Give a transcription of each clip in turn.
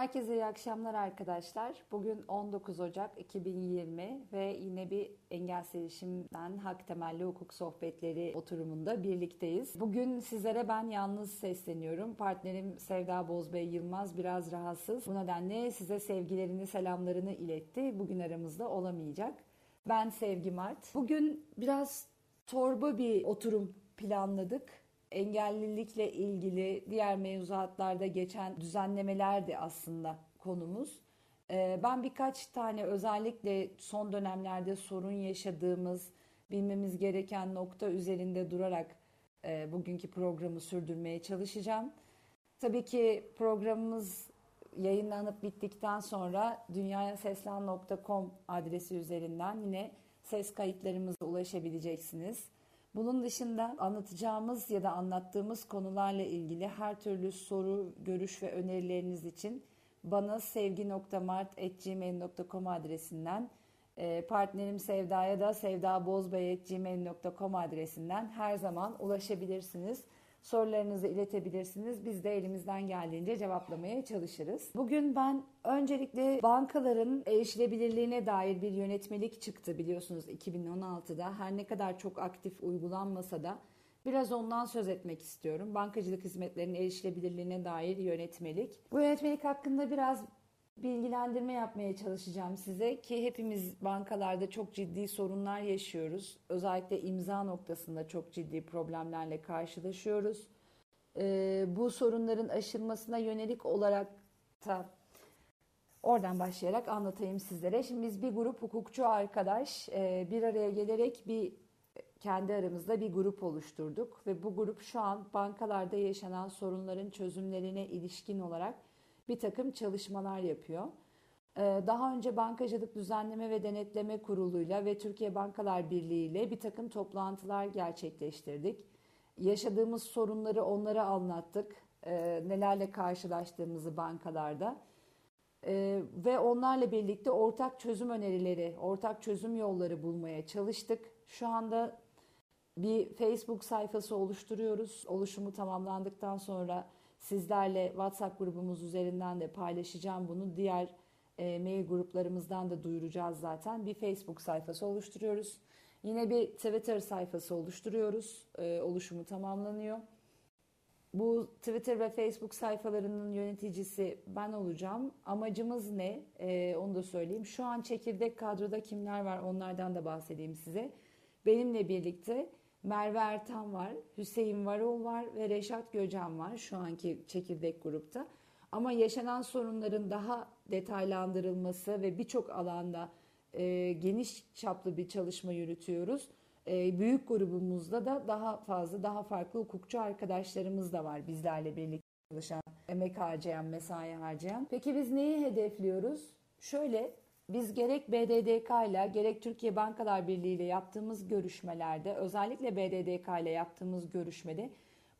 Herkese iyi akşamlar arkadaşlar. Bugün 19 Ocak 2020 ve yine bir Engel Erişim'den Hak Temelli Hukuk Sohbetleri oturumunda birlikteyiz. Bugün sizlere ben yalnız sesleniyorum. Partnerim Sevda Bozbey Yılmaz biraz rahatsız. Bu nedenle size sevgilerini, selamlarını iletti. Bugün aramızda olamayacak. Ben Sevgi Mart. Bugün biraz torba bir oturum planladık engellilikle ilgili diğer mevzuatlarda geçen düzenlemeler de aslında konumuz. Ee, ben birkaç tane özellikle son dönemlerde sorun yaşadığımız, bilmemiz gereken nokta üzerinde durarak e, bugünkü programı sürdürmeye çalışacağım. Tabii ki programımız yayınlanıp bittikten sonra dünyayaseslan.com adresi üzerinden yine ses kayıtlarımıza ulaşabileceksiniz. Bunun dışında anlatacağımız ya da anlattığımız konularla ilgili her türlü soru, görüş ve önerileriniz için bana sevgi.mart.gmail.com adresinden e, partnerim Sevda'ya da sevdabozbey.gmail.com adresinden her zaman ulaşabilirsiniz sorularınızı iletebilirsiniz. Biz de elimizden geldiğince cevaplamaya çalışırız. Bugün ben öncelikle bankaların erişilebilirliğine dair bir yönetmelik çıktı biliyorsunuz 2016'da. Her ne kadar çok aktif uygulanmasa da Biraz ondan söz etmek istiyorum. Bankacılık hizmetlerinin erişilebilirliğine dair yönetmelik. Bu yönetmelik hakkında biraz bilgilendirme yapmaya çalışacağım size ki hepimiz bankalarda çok ciddi sorunlar yaşıyoruz. Özellikle imza noktasında çok ciddi problemlerle karşılaşıyoruz. Ee, bu sorunların aşılmasına yönelik olarak da oradan başlayarak anlatayım sizlere. Şimdi biz bir grup hukukçu arkadaş e, bir araya gelerek bir kendi aramızda bir grup oluşturduk ve bu grup şu an bankalarda yaşanan sorunların çözümlerine ilişkin olarak bir takım çalışmalar yapıyor. Ee, daha önce Bankacılık Düzenleme ve Denetleme Kurulu'yla ve Türkiye Bankalar Birliği ile bir takım toplantılar gerçekleştirdik. Yaşadığımız sorunları onlara anlattık. Ee, nelerle karşılaştığımızı bankalarda. Ee, ve onlarla birlikte ortak çözüm önerileri, ortak çözüm yolları bulmaya çalıştık. Şu anda bir Facebook sayfası oluşturuyoruz. Oluşumu tamamlandıktan sonra Sizlerle WhatsApp grubumuz üzerinden de paylaşacağım bunu. Diğer e, mail gruplarımızdan da duyuracağız zaten. Bir Facebook sayfası oluşturuyoruz. Yine bir Twitter sayfası oluşturuyoruz. E, oluşumu tamamlanıyor. Bu Twitter ve Facebook sayfalarının yöneticisi ben olacağım. Amacımız ne? E, onu da söyleyeyim. Şu an çekirdek kadroda kimler var onlardan da bahsedeyim size. Benimle birlikte Merve Ertan var, Hüseyin Varol var ve Reşat Göcan var şu anki çekirdek grupta. Ama yaşanan sorunların daha detaylandırılması ve birçok alanda e, geniş çaplı bir çalışma yürütüyoruz. E, büyük grubumuzda da daha fazla, daha farklı hukukçu arkadaşlarımız da var bizlerle birlikte çalışan, emek harcayan, mesai harcayan. Peki biz neyi hedefliyoruz? Şöyle biz gerek BDDK ile gerek Türkiye Bankalar Birliği ile yaptığımız görüşmelerde özellikle BDDK ile yaptığımız görüşmede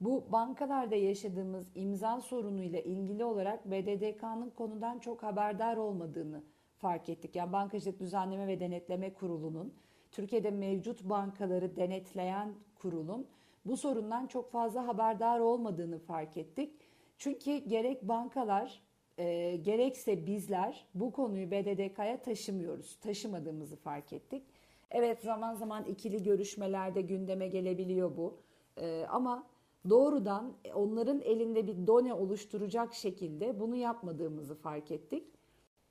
bu bankalarda yaşadığımız imza sorunuyla ilgili olarak BDDK'nın konudan çok haberdar olmadığını fark ettik. Yani Bankacılık Düzenleme ve Denetleme Kurulu'nun Türkiye'de mevcut bankaları denetleyen kurulun bu sorundan çok fazla haberdar olmadığını fark ettik. Çünkü gerek bankalar e, gerekse bizler bu konuyu BDDK'ya taşımıyoruz. Taşımadığımızı fark ettik. Evet zaman zaman ikili görüşmelerde gündeme gelebiliyor bu. E, ama doğrudan onların elinde bir done oluşturacak şekilde bunu yapmadığımızı fark ettik.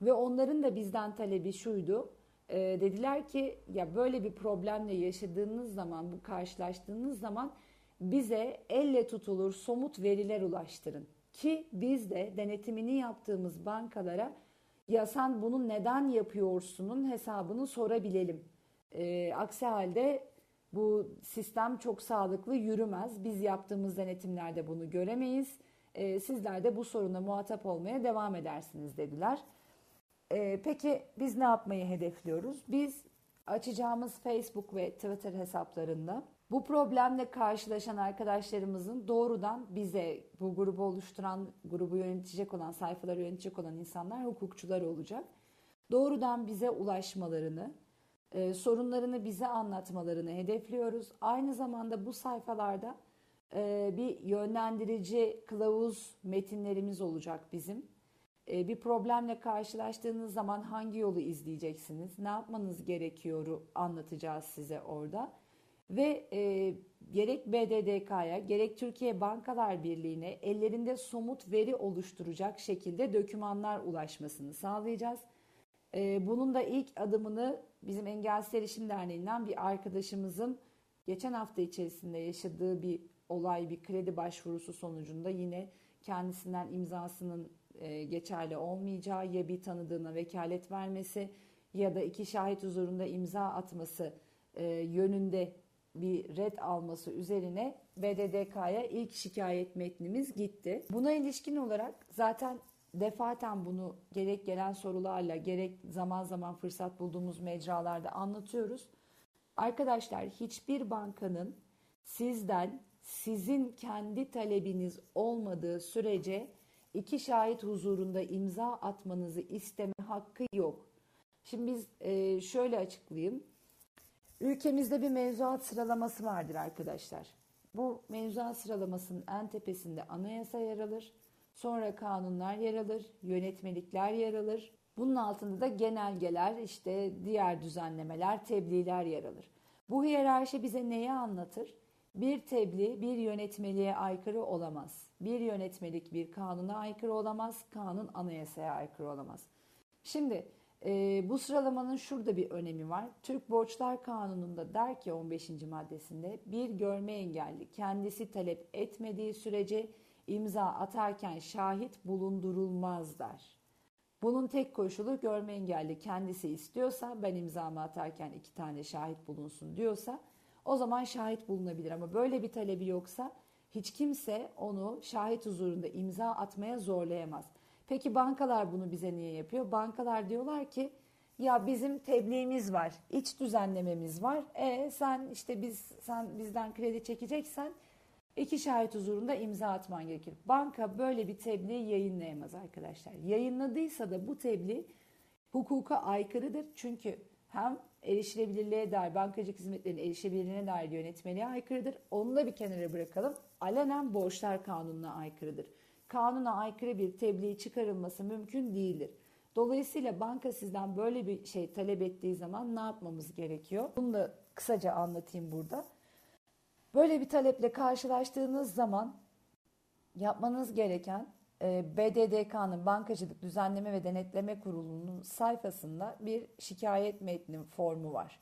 Ve onların da bizden talebi şuydu. E, dediler ki ya böyle bir problemle yaşadığınız zaman, bu karşılaştığınız zaman bize elle tutulur somut veriler ulaştırın. Ki biz de denetimini yaptığımız bankalara ya sen bunu neden yapıyorsunun hesabını sorabilelim. E, aksi halde bu sistem çok sağlıklı yürümez. Biz yaptığımız denetimlerde bunu göremeyiz. E, sizler de bu soruna muhatap olmaya devam edersiniz dediler. E, peki biz ne yapmayı hedefliyoruz? Biz açacağımız Facebook ve Twitter hesaplarında bu problemle karşılaşan arkadaşlarımızın doğrudan bize bu grubu oluşturan, grubu yönetecek olan, sayfaları yönetecek olan insanlar hukukçular olacak. Doğrudan bize ulaşmalarını, e, sorunlarını bize anlatmalarını hedefliyoruz. Aynı zamanda bu sayfalarda e, bir yönlendirici kılavuz metinlerimiz olacak bizim. E, bir problemle karşılaştığınız zaman hangi yolu izleyeceksiniz? Ne yapmanız gerekiyoru anlatacağız size orada. Ve e, gerek BDDK'ya gerek Türkiye Bankalar Birliği'ne ellerinde somut veri oluşturacak şekilde dokümanlar ulaşmasını sağlayacağız. E, bunun da ilk adımını bizim Engelsiz Erişim Derneği'nden bir arkadaşımızın geçen hafta içerisinde yaşadığı bir olay, bir kredi başvurusu sonucunda yine kendisinden imzasının e, geçerli olmayacağı ya bir tanıdığına vekalet vermesi ya da iki şahit huzurunda imza atması e, yönünde bir red alması üzerine BDDK'ya ilk şikayet metnimiz gitti. Buna ilişkin olarak zaten defaten bunu gerek gelen sorularla gerek zaman zaman fırsat bulduğumuz mecralarda anlatıyoruz. Arkadaşlar hiçbir bankanın sizden sizin kendi talebiniz olmadığı sürece iki şahit huzurunda imza atmanızı isteme hakkı yok. Şimdi biz e, şöyle açıklayayım. Ülkemizde bir mevzuat sıralaması vardır arkadaşlar. Bu mevzuat sıralamasının en tepesinde anayasa yer alır. Sonra kanunlar yer alır, yönetmelikler yer alır. Bunun altında da genelgeler, işte diğer düzenlemeler, tebliğler yer alır. Bu hiyerarşi bize neyi anlatır? Bir tebliğ bir yönetmeliğe aykırı olamaz. Bir yönetmelik bir kanuna aykırı olamaz. Kanun anayasaya aykırı olamaz. Şimdi e, bu sıralamanın şurada bir önemi var. Türk Borçlar Kanunu'nda der ki 15. maddesinde bir görme engelli kendisi talep etmediği sürece imza atarken şahit bulundurulmaz der. Bunun tek koşulu görme engelli kendisi istiyorsa ben imzamı atarken iki tane şahit bulunsun diyorsa o zaman şahit bulunabilir ama böyle bir talebi yoksa hiç kimse onu şahit huzurunda imza atmaya zorlayamaz. Peki bankalar bunu bize niye yapıyor? Bankalar diyorlar ki ya bizim tebliğimiz var, iç düzenlememiz var. E sen işte biz sen bizden kredi çekeceksen iki şahit huzurunda imza atman gerekir. Banka böyle bir tebliğ yayınlayamaz arkadaşlar. Yayınladıysa da bu tebliğ hukuka aykırıdır. Çünkü hem erişilebilirliğe dair, bankacılık hizmetlerinin erişebilirliğine dair yönetmeliğe aykırıdır. Onu da bir kenara bırakalım. Alenen borçlar kanununa aykırıdır. Kanuna aykırı bir tebliğ çıkarılması mümkün değildir. Dolayısıyla banka sizden böyle bir şey talep ettiği zaman ne yapmamız gerekiyor? Bunu da kısaca anlatayım burada. Böyle bir taleple karşılaştığınız zaman yapmanız gereken e, BDDK'nın Bankacılık Düzenleme ve Denetleme Kurulu'nun sayfasında bir şikayet metni formu var.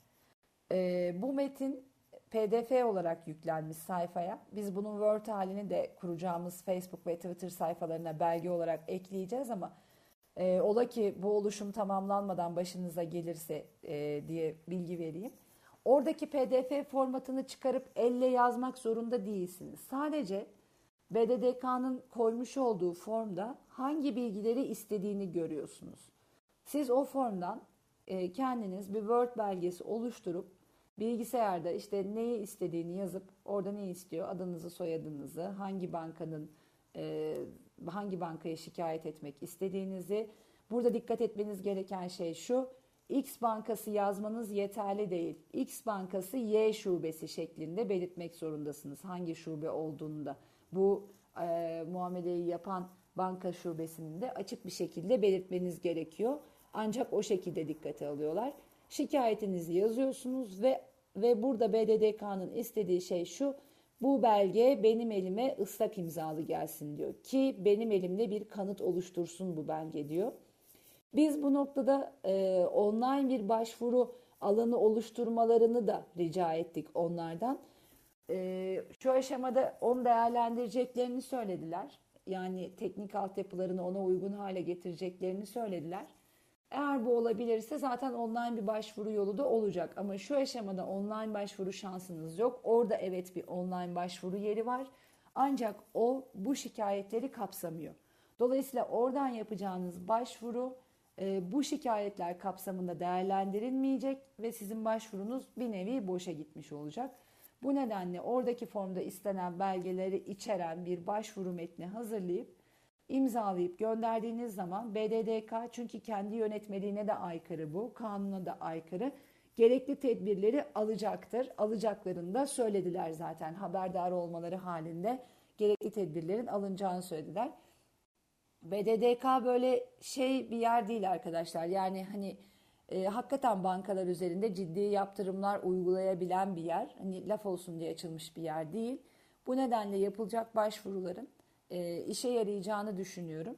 E, bu metin PDF olarak yüklenmiş sayfaya. Biz bunun Word halini de kuracağımız Facebook ve Twitter sayfalarına belge olarak ekleyeceğiz ama e, ola ki bu oluşum tamamlanmadan başınıza gelirse diye bilgi vereyim. Oradaki PDF formatını çıkarıp elle yazmak zorunda değilsiniz. Sadece BDDK'nın koymuş olduğu formda hangi bilgileri istediğini görüyorsunuz. Siz o formdan e, kendiniz bir Word belgesi oluşturup bilgisayarda işte neyi istediğini yazıp orada ne istiyor adınızı soyadınızı hangi bankanın e, hangi bankaya şikayet etmek istediğinizi burada dikkat etmeniz gereken şey şu X bankası yazmanız yeterli değil. X bankası Y şubesi şeklinde belirtmek zorundasınız. Hangi şube olduğunu da bu e, muameleyi yapan banka şubesinin de açık bir şekilde belirtmeniz gerekiyor. Ancak o şekilde dikkate alıyorlar. Şikayetinizi yazıyorsunuz ve ve burada BDDK'nın istediği şey şu. Bu belge benim elime ıslak imzalı gelsin diyor ki benim elimde bir kanıt oluştursun bu belge diyor. Biz bu noktada e, online bir başvuru alanı oluşturmalarını da rica ettik onlardan. E, şu aşamada onu değerlendireceklerini söylediler. Yani teknik altyapılarını ona uygun hale getireceklerini söylediler. Eğer bu olabilirse zaten online bir başvuru yolu da olacak. Ama şu aşamada online başvuru şansınız yok. Orada evet bir online başvuru yeri var. Ancak o bu şikayetleri kapsamıyor. Dolayısıyla oradan yapacağınız başvuru e, bu şikayetler kapsamında değerlendirilmeyecek ve sizin başvurunuz bir nevi boşa gitmiş olacak. Bu nedenle oradaki formda istenen belgeleri içeren bir başvuru metni hazırlayıp imzalayıp gönderdiğiniz zaman BDDK çünkü kendi yönetmeliğine de aykırı bu, kanuna da aykırı. Gerekli tedbirleri alacaktır. Alacaklarını da söylediler zaten haberdar olmaları halinde gerekli tedbirlerin alınacağını söylediler. BDDK böyle şey bir yer değil arkadaşlar. Yani hani e, hakikaten bankalar üzerinde ciddi yaptırımlar uygulayabilen bir yer. Hani laf olsun diye açılmış bir yer değil. Bu nedenle yapılacak başvuruların e, işe yarayacağını düşünüyorum.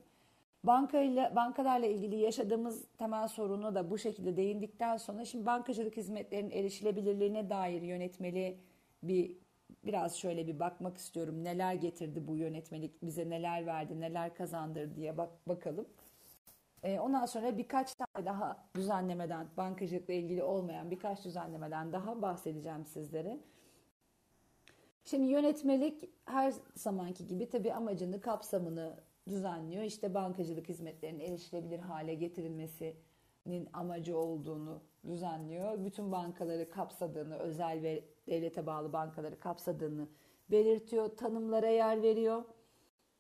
Bankayla, bankalarla ilgili yaşadığımız temel sorunu da bu şekilde değindikten sonra şimdi bankacılık hizmetlerinin erişilebilirliğine dair yönetmeli bir biraz şöyle bir bakmak istiyorum. Neler getirdi bu yönetmelik, bize neler verdi, neler kazandırdı diye bak bakalım. E, ondan sonra birkaç tane daha düzenlemeden, bankacılıkla ilgili olmayan birkaç düzenlemeden daha bahsedeceğim sizlere. Şimdi yönetmelik her zamanki gibi tabii amacını, kapsamını düzenliyor. İşte bankacılık hizmetlerinin erişilebilir hale getirilmesinin amacı olduğunu düzenliyor. Bütün bankaları kapsadığını, özel ve devlete bağlı bankaları kapsadığını belirtiyor. Tanımlara yer veriyor.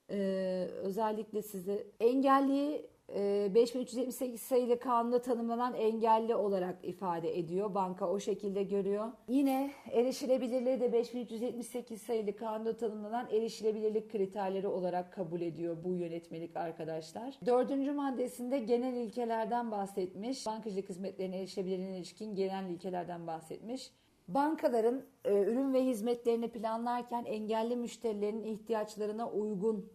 Ee, özellikle size engelliyi 5378 ee, sayılı kanunda tanımlanan engelli olarak ifade ediyor. Banka o şekilde görüyor. Yine erişilebilirliği de 5378 sayılı kanunda tanımlanan erişilebilirlik kriterleri olarak kabul ediyor bu yönetmelik arkadaşlar. Dördüncü maddesinde genel ilkelerden bahsetmiş. Bankacılık hizmetlerine erişilebilirliğine ilişkin genel ilkelerden bahsetmiş. Bankaların e, ürün ve hizmetlerini planlarken engelli müşterilerin ihtiyaçlarına uygun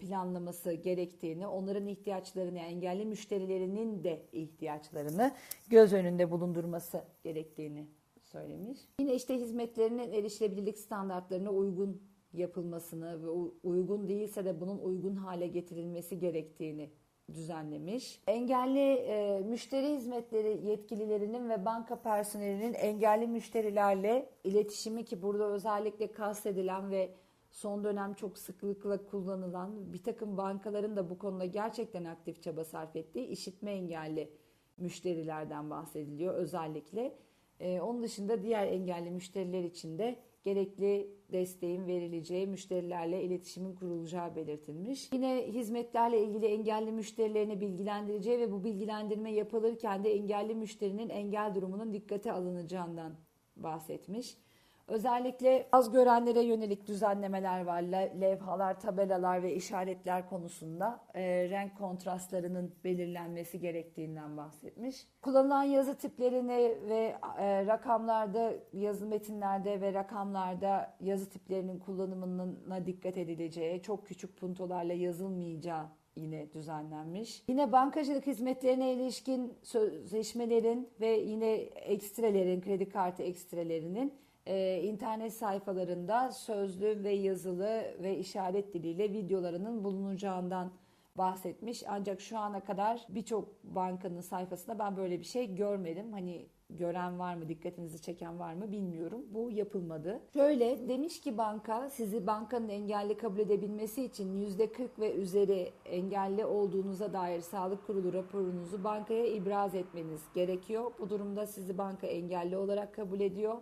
planlaması gerektiğini, onların ihtiyaçlarını, yani engelli müşterilerinin de ihtiyaçlarını göz önünde bulundurması gerektiğini söylemiş. Yine işte hizmetlerinin erişilebilirlik standartlarına uygun yapılmasını ve uygun değilse de bunun uygun hale getirilmesi gerektiğini düzenlemiş. Engelli e, müşteri hizmetleri yetkililerinin ve banka personelinin engelli müşterilerle iletişimi ki burada özellikle kastedilen ve son dönem çok sıklıkla kullanılan bir takım bankaların da bu konuda gerçekten aktif çaba sarf ettiği işitme engelli müşterilerden bahsediliyor özellikle. Ee, onun dışında diğer engelli müşteriler için de gerekli desteğin verileceği, müşterilerle iletişimin kurulacağı belirtilmiş. Yine hizmetlerle ilgili engelli müşterilerini bilgilendireceği ve bu bilgilendirme yapılırken de engelli müşterinin engel durumunun dikkate alınacağından bahsetmiş. Özellikle az görenlere yönelik düzenlemeler var. Levhalar, tabelalar ve işaretler konusunda e, renk kontrastlarının belirlenmesi gerektiğinden bahsetmiş. Kullanılan yazı tiplerini ve e, rakamlarda, yazı metinlerde ve rakamlarda yazı tiplerinin kullanımına dikkat edileceği, çok küçük puntolarla yazılmayacağı yine düzenlenmiş. Yine bankacılık hizmetlerine ilişkin sözleşmelerin ve yine ekstrelerin, kredi kartı ekstrelerinin e, internet sayfalarında sözlü ve yazılı ve işaret diliyle videolarının bulunacağından bahsetmiş. Ancak şu ana kadar birçok bankanın sayfasında ben böyle bir şey görmedim. Hani gören var mı, dikkatinizi çeken var mı bilmiyorum. Bu yapılmadı. Şöyle demiş ki banka sizi bankanın engelli kabul edebilmesi için %40 ve üzeri engelli olduğunuza dair sağlık kurulu raporunuzu bankaya ibraz etmeniz gerekiyor. Bu durumda sizi banka engelli olarak kabul ediyor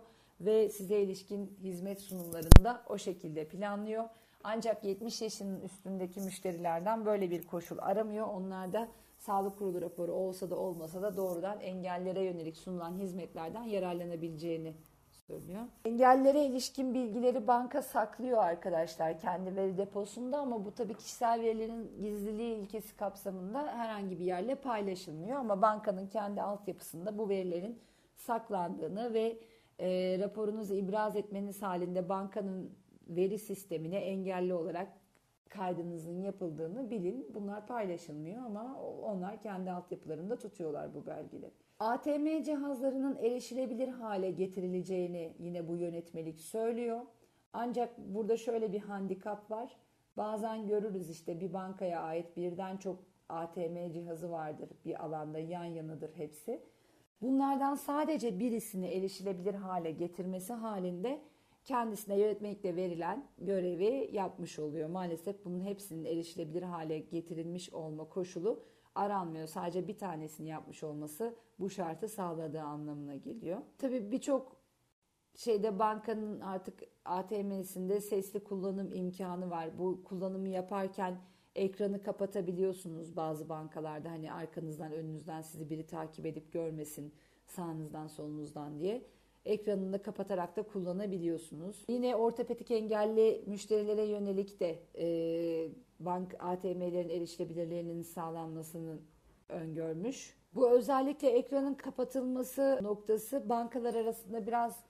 ve size ilişkin hizmet sunumlarını da o şekilde planlıyor. Ancak 70 yaşının üstündeki müşterilerden böyle bir koşul aramıyor. Onlar da sağlık kurulu raporu olsa da olmasa da doğrudan engellere yönelik sunulan hizmetlerden yararlanabileceğini söylüyor. Engellere ilişkin bilgileri banka saklıyor arkadaşlar kendi veri deposunda ama bu tabii kişisel verilerin gizliliği ilkesi kapsamında herhangi bir yerle paylaşılmıyor ama bankanın kendi altyapısında bu verilerin saklandığını ve e, raporunuzu ibraz etmeniz halinde bankanın veri sistemine engelli olarak kaydınızın yapıldığını bilin. Bunlar paylaşılmıyor ama onlar kendi altyapılarında tutuyorlar bu belgeleri. ATM cihazlarının erişilebilir hale getirileceğini yine bu yönetmelik söylüyor. Ancak burada şöyle bir handikap var. Bazen görürüz işte bir bankaya ait birden çok ATM cihazı vardır bir alanda yan yanadır hepsi. Bunlardan sadece birisini erişilebilir hale getirmesi halinde kendisine yönetmelikle verilen görevi yapmış oluyor. Maalesef bunun hepsinin erişilebilir hale getirilmiş olma koşulu aranmıyor. Sadece bir tanesini yapmış olması bu şartı sağladığı anlamına geliyor. Tabii birçok şeyde bankanın artık ATM'sinde sesli kullanım imkanı var. Bu kullanımı yaparken ekranı kapatabiliyorsunuz bazı bankalarda hani arkanızdan önünüzden sizi biri takip edip görmesin sağınızdan solunuzdan diye. ekranını kapatarak da kullanabiliyorsunuz. Yine ortopedik engelli müşterilere yönelik de e, bank ATM'lerin erişilebilirliğinin sağlanmasını öngörmüş. Bu özellikle ekranın kapatılması noktası bankalar arasında biraz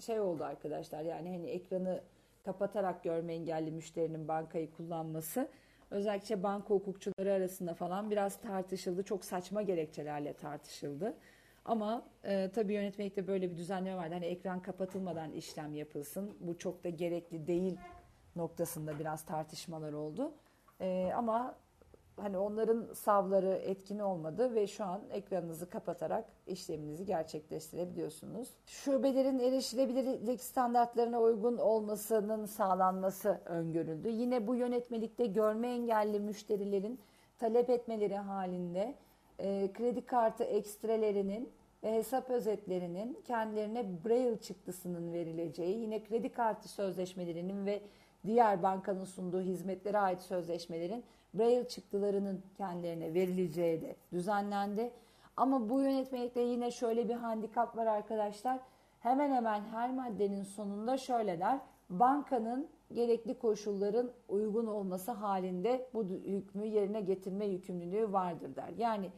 şey oldu arkadaşlar. Yani hani ekranı kapatarak görme engelli müşterinin bankayı kullanması özellikle banka hukukçuları arasında falan biraz tartışıldı. Çok saçma gerekçelerle tartışıldı. Ama e, tabii yönetmelikte böyle bir düzenleme vardı. Hani ekran kapatılmadan işlem yapılsın. Bu çok da gerekli değil noktasında biraz tartışmalar oldu. E, ama hani onların savları etkin olmadı ve şu an ekranınızı kapatarak işleminizi gerçekleştirebiliyorsunuz. Şubelerin erişilebilirlik standartlarına uygun olmasının sağlanması öngörüldü. Yine bu yönetmelikte görme engelli müşterilerin talep etmeleri halinde e, kredi kartı ekstrelerinin ve hesap özetlerinin kendilerine Braille çıktısının verileceği, yine kredi kartı sözleşmelerinin ve diğer bankanın sunduğu hizmetlere ait sözleşmelerin Braille çıktılarının kendilerine verileceği de düzenlendi. Ama bu yönetmelikte yine şöyle bir handikap var arkadaşlar. Hemen hemen her maddenin sonunda şöyle der. Bankanın gerekli koşulların uygun olması halinde bu hükmü yerine getirme yükümlülüğü vardır der. Yani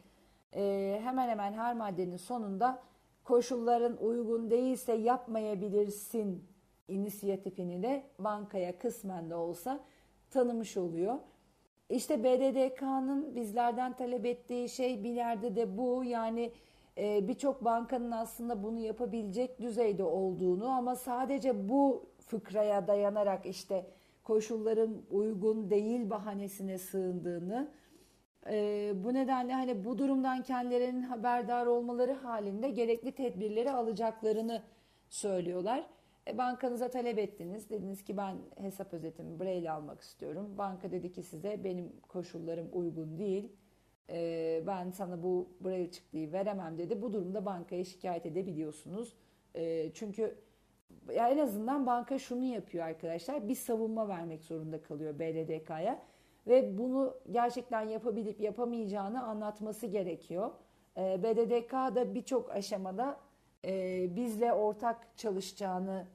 e, hemen hemen her maddenin sonunda koşulların uygun değilse yapmayabilirsin inisiyatifini de bankaya kısmen de olsa tanımış oluyor. İşte BDDK'nın bizlerden talep ettiği şey bir yerde de bu. Yani e, birçok bankanın aslında bunu yapabilecek düzeyde olduğunu ama sadece bu fıkraya dayanarak işte koşulların uygun değil bahanesine sığındığını e, bu nedenle hani bu durumdan kendilerinin haberdar olmaları halinde gerekli tedbirleri alacaklarını söylüyorlar. E, bankanıza talep ettiniz. Dediniz ki ben hesap özetimi Braille almak istiyorum. Banka dedi ki size benim koşullarım uygun değil. E, ben sana bu Braille çıktığı veremem dedi. Bu durumda bankaya şikayet edebiliyorsunuz. E, çünkü ya en azından banka şunu yapıyor arkadaşlar. Bir savunma vermek zorunda kalıyor BDDK'ya. Ve bunu gerçekten yapabilip yapamayacağını anlatması gerekiyor. E, BDDK da birçok aşamada e, bizle ortak çalışacağını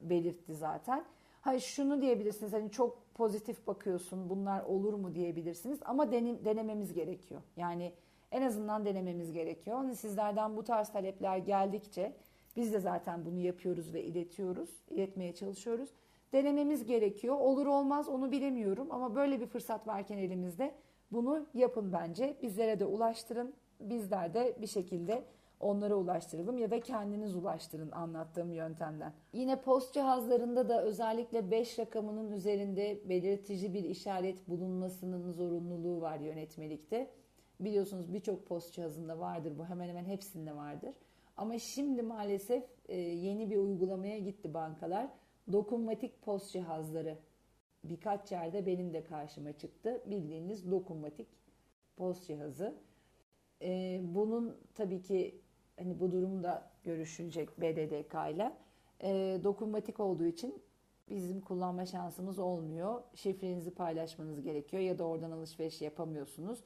belirtti zaten. Hayır şunu diyebilirsiniz hani çok pozitif bakıyorsun bunlar olur mu diyebilirsiniz ama denim, denememiz gerekiyor. Yani en azından denememiz gerekiyor. Hani sizlerden bu tarz talepler geldikçe biz de zaten bunu yapıyoruz ve iletiyoruz, iletmeye çalışıyoruz. Denememiz gerekiyor. Olur olmaz onu bilemiyorum ama böyle bir fırsat varken elimizde bunu yapın bence. Bizlere de ulaştırın. Bizler de bir şekilde onlara ulaştıralım ya da kendiniz ulaştırın anlattığım yöntemden. Yine post cihazlarında da özellikle 5 rakamının üzerinde belirtici bir işaret bulunmasının zorunluluğu var yönetmelikte. Biliyorsunuz birçok post cihazında vardır bu hemen hemen hepsinde vardır. Ama şimdi maalesef e, yeni bir uygulamaya gitti bankalar. Dokunmatik post cihazları birkaç yerde benim de karşıma çıktı. Bildiğiniz dokunmatik post cihazı. E, bunun tabii ki hani bu durumda görüşülecek BDDK ile e, dokunmatik olduğu için bizim kullanma şansımız olmuyor. Şifrenizi paylaşmanız gerekiyor ya da oradan alışveriş yapamıyorsunuz.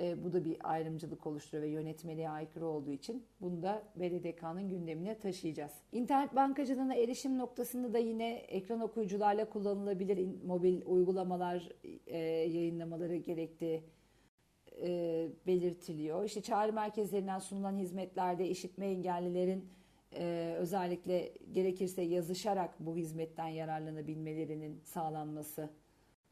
E, bu da bir ayrımcılık oluşturuyor ve yönetmeliğe aykırı olduğu için bunu da BDDK'nın gündemine taşıyacağız. İnternet bankacılığına erişim noktasında da yine ekran okuyucularla kullanılabilir mobil uygulamalar e, yayınlamaları gerektiği e, belirtiliyor. İşte çağrı merkezlerinden sunulan hizmetlerde işitme engellilerin e, özellikle gerekirse yazışarak bu hizmetten yararlanabilmelerinin sağlanması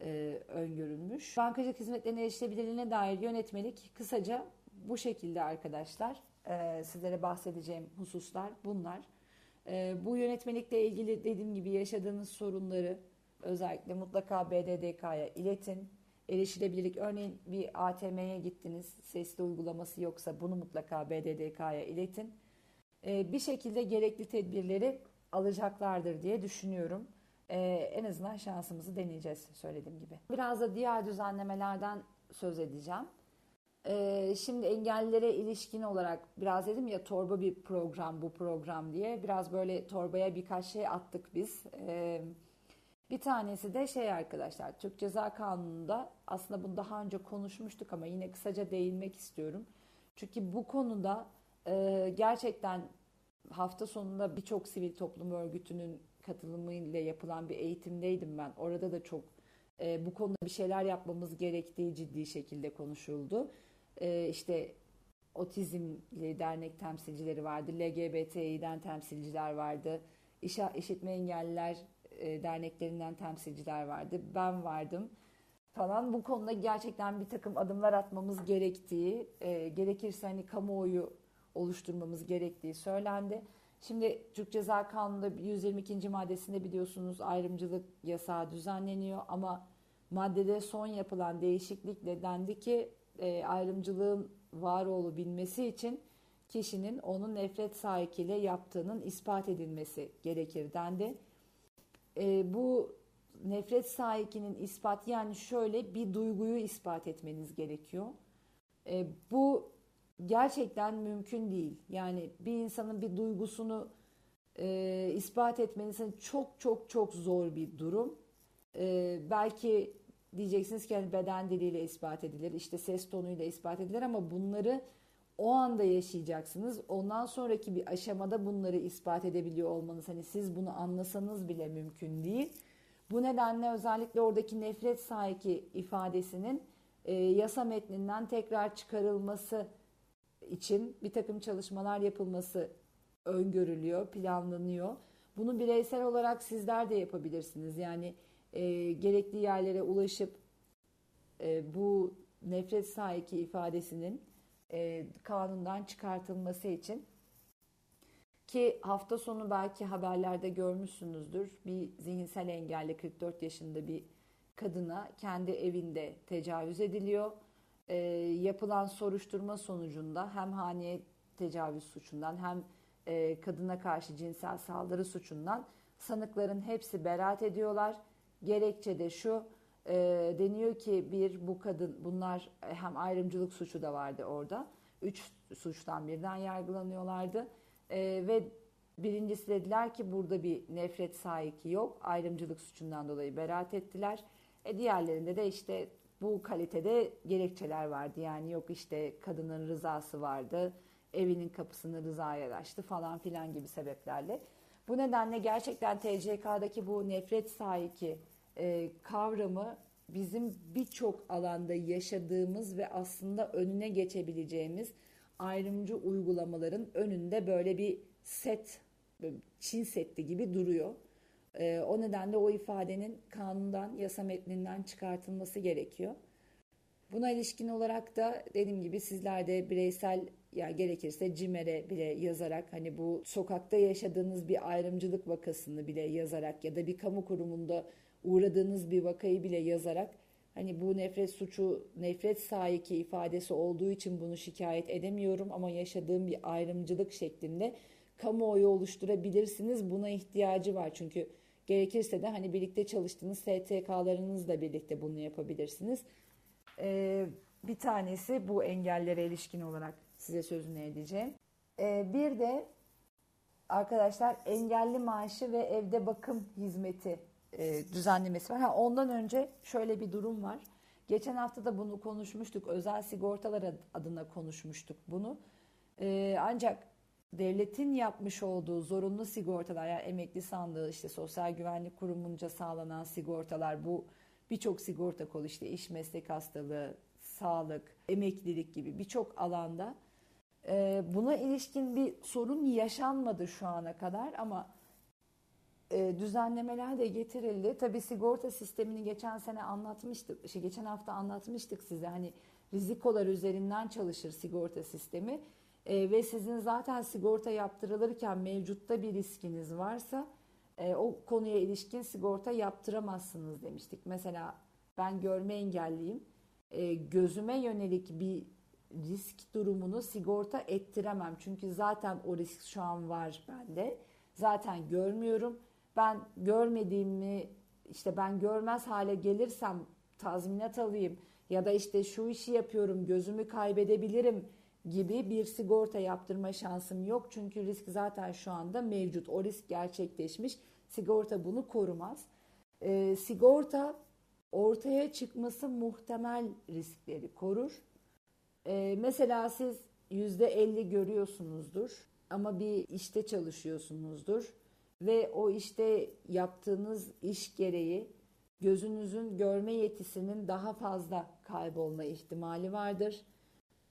e, öngörülmüş. Bankacılık hizmetlerine erişilebilirliğine dair yönetmelik kısaca bu şekilde arkadaşlar. E, sizlere bahsedeceğim hususlar bunlar. E, bu yönetmelikle ilgili dediğim gibi yaşadığınız sorunları özellikle mutlaka BDDK'ya iletin erişilebilirlik örneğin bir ATM'ye gittiniz sesli uygulaması yoksa bunu mutlaka BDDK'ya iletin. Ee, bir şekilde gerekli tedbirleri alacaklardır diye düşünüyorum. Ee, en azından şansımızı deneyeceğiz söylediğim gibi. Biraz da diğer düzenlemelerden söz edeceğim. Ee, şimdi engellilere ilişkin olarak biraz dedim ya torba bir program bu program diye. Biraz böyle torbaya birkaç şey attık biz. Evet bir tanesi de şey arkadaşlar Türk Ceza Kanunu'nda aslında bunu daha önce konuşmuştuk ama yine kısaca değinmek istiyorum. Çünkü bu konuda e, gerçekten hafta sonunda birçok sivil toplum örgütünün katılımıyla yapılan bir eğitimdeydim ben. Orada da çok e, bu konuda bir şeyler yapmamız gerektiği ciddi şekilde konuşuldu. E, işte otizmli dernek temsilcileri vardı, LGBTİ'den temsilciler vardı, işitme engelliler e, derneklerinden temsilciler vardı, ben vardım falan. Bu konuda gerçekten bir takım adımlar atmamız gerektiği, e, gerekirse hani kamuoyu oluşturmamız gerektiği söylendi. Şimdi Türk Ceza Kanunu'nda 122. maddesinde biliyorsunuz ayrımcılık yasağı düzenleniyor ama maddede son yapılan değişiklikle dendi ki e, ayrımcılığın var olabilmesi için kişinin onun nefret sahikiyle yaptığının ispat edilmesi gerekir dendi. E, bu nefret sahikinin ispat yani şöyle bir duyguyu ispat etmeniz gerekiyor. E, bu gerçekten mümkün değil. Yani bir insanın bir duygusunu e, ispat etmeniz çok çok çok zor bir durum. E, belki diyeceksiniz ki yani beden diliyle ispat edilir, işte ses tonuyla ispat edilir ama bunları o anda yaşayacaksınız. Ondan sonraki bir aşamada bunları ispat edebiliyor olmanız hani siz bunu anlasanız bile mümkün değil. Bu nedenle özellikle oradaki nefret sahibi ifadesinin e, yasa metninden tekrar çıkarılması için bir takım çalışmalar yapılması öngörülüyor, planlanıyor. Bunu bireysel olarak sizler de yapabilirsiniz. Yani e, gerekli yerlere ulaşıp e, bu nefret sahibi ifadesinin e, kanundan çıkartılması için ki hafta sonu belki haberlerde görmüşsünüzdür. Bir zihinsel engelli 44 yaşında bir kadına kendi evinde tecavüz ediliyor e, yapılan soruşturma sonucunda hem haneye tecavüz suçundan hem e, kadına karşı cinsel saldırı suçundan sanıkların hepsi beraat ediyorlar. Gerekçe de şu e, deniyor ki bir bu kadın bunlar hem ayrımcılık suçu da vardı orada. Üç suçtan birden yargılanıyorlardı. E, ve birincisi dediler ki burada bir nefret sahiki yok. Ayrımcılık suçundan dolayı beraat ettiler. E, diğerlerinde de işte bu kalitede gerekçeler vardı. Yani yok işte kadının rızası vardı, evinin kapısını rızaya açtı falan filan gibi sebeplerle. Bu nedenle gerçekten TCK'daki bu nefret sahibi e, kavramı bizim birçok alanda yaşadığımız ve aslında önüne geçebileceğimiz ayrımcı uygulamaların önünde böyle bir set, Çin setti gibi duruyor. E, o nedenle o ifadenin kanundan, yasa metninden çıkartılması gerekiyor. Buna ilişkin olarak da dediğim gibi sizler de bireysel ya gerekirse CİMER'e bile yazarak hani bu sokakta yaşadığınız bir ayrımcılık vakasını bile yazarak ya da bir kamu kurumunda uğradığınız bir vakayı bile yazarak hani bu nefret suçu nefret sahiki ifadesi olduğu için bunu şikayet edemiyorum ama yaşadığım bir ayrımcılık şeklinde kamuoyu oluşturabilirsiniz. Buna ihtiyacı var çünkü Gerekirse de hani birlikte çalıştığınız STK'larınızla birlikte bunu yapabilirsiniz. Ee, bir tanesi bu engellere ilişkin olarak size sözünü edeceğim. Ee, bir de arkadaşlar engelli maaşı ve evde bakım hizmeti e, düzenlemesi var. Ha, ondan önce şöyle bir durum var. Geçen hafta da bunu konuşmuştuk. Özel sigortalar adına konuşmuştuk bunu. Ee, ancak devletin yapmış olduğu zorunlu sigortalar yani emekli sandığı işte sosyal güvenlik kurumunca sağlanan sigortalar bu birçok sigorta kolu işte iş meslek hastalığı, sağlık, emeklilik gibi birçok alanda e, buna ilişkin bir sorun yaşanmadı şu ana kadar ama e, düzenlemeler de getirildi. Tabi sigorta sistemini geçen sene anlatmıştık, şey, geçen hafta anlatmıştık size hani rizikolar üzerinden çalışır sigorta sistemi e, ve sizin zaten sigorta yaptırılırken mevcutta bir riskiniz varsa e, o konuya ilişkin sigorta yaptıramazsınız demiştik. Mesela ben görme engelliyim. E, gözüme yönelik bir risk durumunu sigorta ettiremem. Çünkü zaten o risk şu an var bende. Zaten görmüyorum. Ben görmediğimi işte ben görmez hale gelirsem tazminat alayım ya da işte şu işi yapıyorum gözümü kaybedebilirim gibi bir sigorta yaptırma şansım yok. Çünkü risk zaten şu anda mevcut. O risk gerçekleşmiş. Sigorta bunu korumaz. E, sigorta ortaya çıkması muhtemel riskleri korur. E, mesela siz %50 görüyorsunuzdur. ama bir işte çalışıyorsunuzdur ve o işte yaptığınız iş gereği gözünüzün görme yetisinin daha fazla kaybolma ihtimali vardır.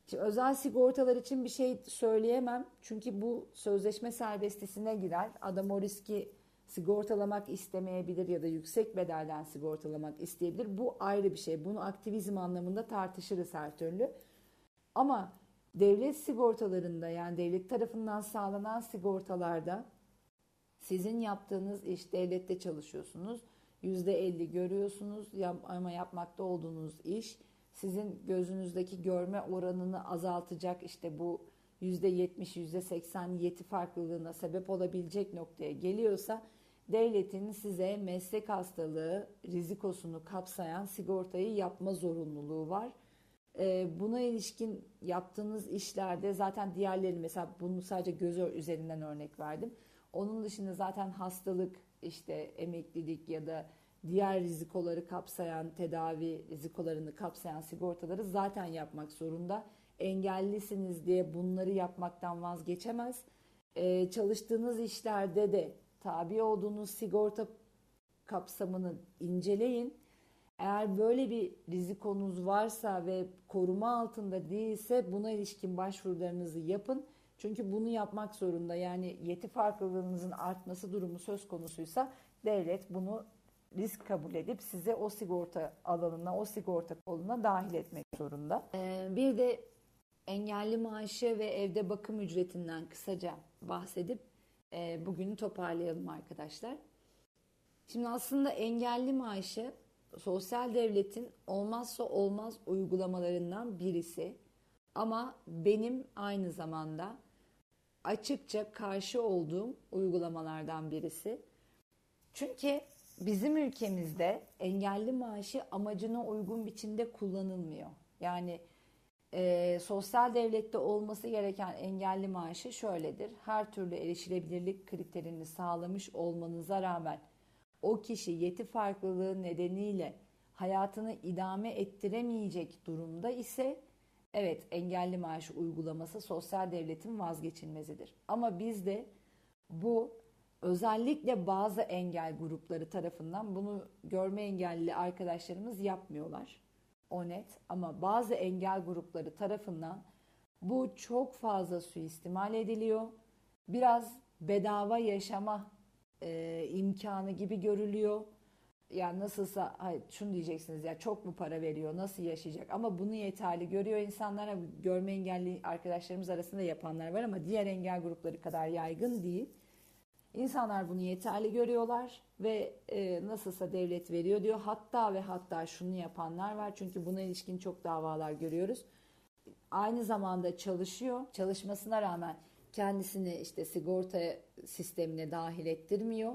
Şimdi özel sigortalar için bir şey söyleyemem. Çünkü bu sözleşme serbestisine girer. Adam o riski sigortalamak istemeyebilir ya da yüksek bedelden sigortalamak isteyebilir. Bu ayrı bir şey. Bunu aktivizm anlamında tartışırız her türlü. Ama devlet sigortalarında yani devlet tarafından sağlanan sigortalarda sizin yaptığınız iş devlette çalışıyorsunuz. %50 görüyorsunuz ama yapmakta olduğunuz iş sizin gözünüzdeki görme oranını azaltacak işte bu %70, %80 yeti farklılığına sebep olabilecek noktaya geliyorsa devletin size meslek hastalığı rizikosunu kapsayan sigortayı yapma zorunluluğu var. Ee, buna ilişkin yaptığınız işlerde zaten diğerlerini mesela bunu sadece göz üzerinden örnek verdim. Onun dışında zaten hastalık, işte emeklilik ya da diğer rizikoları kapsayan, tedavi rizikolarını kapsayan sigortaları zaten yapmak zorunda. Engellisiniz diye bunları yapmaktan vazgeçemez. Ee, çalıştığınız işlerde de tabi olduğunuz sigorta kapsamını inceleyin. Eğer böyle bir rizikonuz varsa ve koruma altında değilse buna ilişkin başvurularınızı yapın. Çünkü bunu yapmak zorunda. Yani yeti farklılığınızın artması durumu söz konusuysa devlet bunu risk kabul edip size o sigorta alanına, o sigorta koluna dahil etmek zorunda. Ee, bir de engelli maaşı ve evde bakım ücretinden kısaca bahsedip e, bugünü toparlayalım arkadaşlar. Şimdi aslında engelli maaşı sosyal devletin olmazsa olmaz uygulamalarından birisi. Ama benim aynı zamanda açıkça karşı olduğum uygulamalardan birisi. Çünkü bizim ülkemizde engelli maaşı amacına uygun biçimde kullanılmıyor. Yani e, sosyal devlette olması gereken engelli maaşı şöyledir. Her türlü erişilebilirlik kriterini sağlamış olmanıza rağmen o kişi yeti farklılığı nedeniyle hayatını idame ettiremeyecek durumda ise evet engelli maaşı uygulaması sosyal devletin vazgeçilmezidir. Ama bizde bu özellikle bazı engel grupları tarafından bunu görme engelli arkadaşlarımız yapmıyorlar. O net ama bazı engel grupları tarafından bu çok fazla suistimal ediliyor. Biraz bedava yaşama e, imkanı gibi görülüyor. Yani nasılsa hayır, şunu diyeceksiniz ya çok mu para veriyor nasıl yaşayacak ama bunu yeterli görüyor insanlar görme engelli arkadaşlarımız arasında yapanlar var ama diğer engel grupları kadar yaygın değil. İnsanlar bunu yeterli görüyorlar ve e, nasılsa devlet veriyor diyor. Hatta ve hatta şunu yapanlar var çünkü buna ilişkin çok davalar görüyoruz. Aynı zamanda çalışıyor. Çalışmasına rağmen kendisini işte sigorta sistemine dahil ettirmiyor.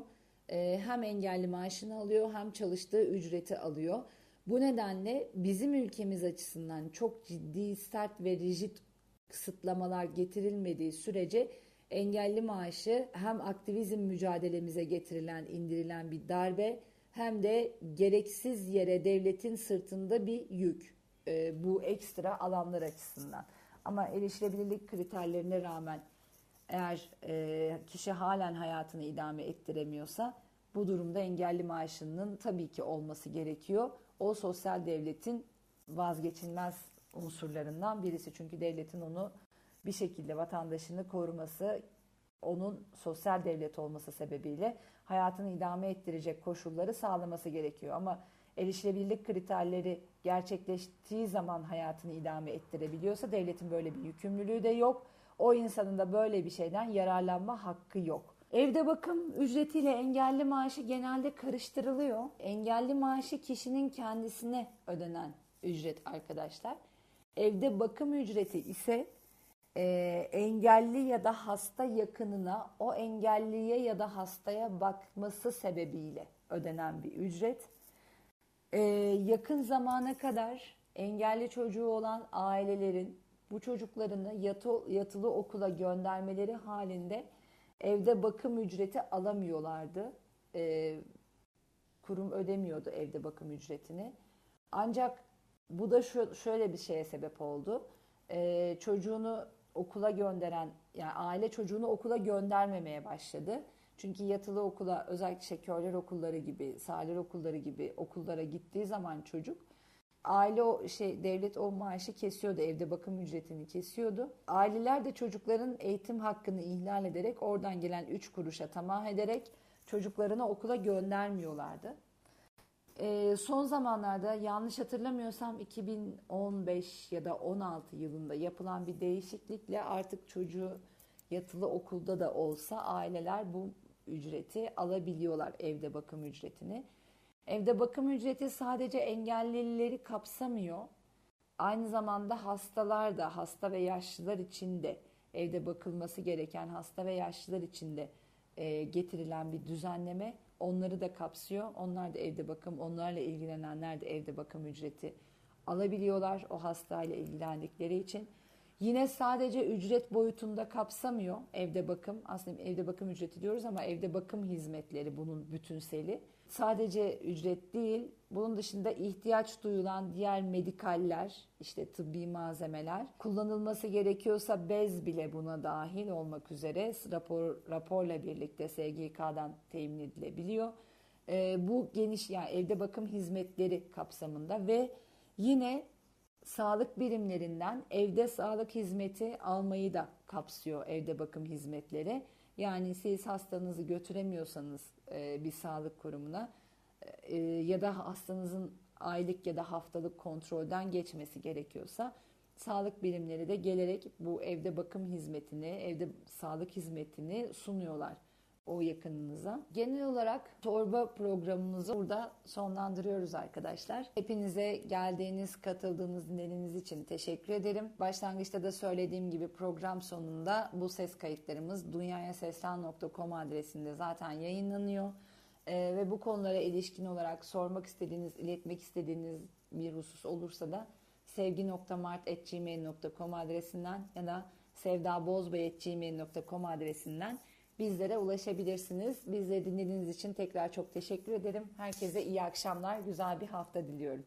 E, hem engelli maaşını alıyor hem çalıştığı ücreti alıyor. Bu nedenle bizim ülkemiz açısından çok ciddi, sert ve rigid kısıtlamalar getirilmediği sürece engelli maaşı hem aktivizm mücadelemize getirilen, indirilen bir darbe hem de gereksiz yere devletin sırtında bir yük. E, bu ekstra alanlar açısından. Ama erişilebilirlik kriterlerine rağmen eğer e, kişi halen hayatını idame ettiremiyorsa bu durumda engelli maaşının tabii ki olması gerekiyor. O sosyal devletin vazgeçilmez unsurlarından birisi. Çünkü devletin onu bir şekilde vatandaşını koruması, onun sosyal devlet olması sebebiyle hayatını idame ettirecek koşulları sağlaması gerekiyor. Ama erişilebilirlik kriterleri gerçekleştiği zaman hayatını idame ettirebiliyorsa devletin böyle bir yükümlülüğü de yok. O insanın da böyle bir şeyden yararlanma hakkı yok. Evde bakım ücretiyle engelli maaşı genelde karıştırılıyor. Engelli maaşı kişinin kendisine ödenen ücret arkadaşlar. Evde bakım ücreti ise e, engelli ya da hasta yakınına o engelliye ya da hastaya bakması sebebiyle ödenen bir ücret. E, yakın zamana kadar engelli çocuğu olan ailelerin bu çocuklarını yatı, yatılı okula göndermeleri halinde evde bakım ücreti alamıyorlardı. E, kurum ödemiyordu evde bakım ücretini. Ancak bu da şöyle bir şeye sebep oldu. E, çocuğunu okula gönderen yani aile çocuğunu okula göndermemeye başladı. Çünkü yatılı okula özellikle işte körler okulları gibi, sağlar okulları gibi okullara gittiği zaman çocuk aile o şey devlet o maaşı kesiyordu evde bakım ücretini kesiyordu. Aileler de çocukların eğitim hakkını ihlal ederek oradan gelen 3 kuruşa tamah ederek çocuklarını okula göndermiyorlardı. Ee, son zamanlarda yanlış hatırlamıyorsam 2015 ya da 16 yılında yapılan bir değişiklikle artık çocuğu yatılı okulda da olsa aileler bu ücreti alabiliyorlar evde bakım ücretini. Evde bakım ücreti sadece engellileri kapsamıyor. Aynı zamanda hastalar da hasta ve yaşlılar için de evde bakılması gereken hasta ve yaşlılar için de e, getirilen bir düzenleme onları da kapsıyor. Onlar da evde bakım, onlarla ilgilenenler de evde bakım ücreti alabiliyorlar o hastayla ilgilendikleri için. Yine sadece ücret boyutunda kapsamıyor evde bakım. Aslında evde bakım ücreti diyoruz ama evde bakım hizmetleri bunun bütünseli. Sadece ücret değil, bunun dışında ihtiyaç duyulan diğer medikaller, işte tıbbi malzemeler, kullanılması gerekiyorsa bez bile buna dahil olmak üzere rapor, raporla birlikte SGK'dan temin edilebiliyor. Ee, bu geniş yani evde bakım hizmetleri kapsamında ve yine sağlık birimlerinden evde sağlık hizmeti almayı da kapsıyor evde bakım hizmetleri. Yani siz hastanızı götüremiyorsanız e, bir sağlık kurumuna e, ya da hastanızın aylık ya da haftalık kontrolden geçmesi gerekiyorsa sağlık birimleri de gelerek bu evde bakım hizmetini, evde sağlık hizmetini sunuyorlar o yakınınıza. Genel olarak torba programımızı burada sonlandırıyoruz arkadaşlar. Hepinize geldiğiniz, katıldığınız, dinlediğiniz için teşekkür ederim. Başlangıçta da söylediğim gibi program sonunda bu ses kayıtlarımız dünyayaseslen.com adresinde zaten yayınlanıyor. Ee, ve bu konulara ilişkin olarak sormak istediğiniz, iletmek istediğiniz bir husus olursa da sevgi.mart.gmail.com adresinden ya da sevdabozbay.gmail.com adresinden bizlere ulaşabilirsiniz. Bizleri dinlediğiniz için tekrar çok teşekkür ederim. Herkese iyi akşamlar, güzel bir hafta diliyorum.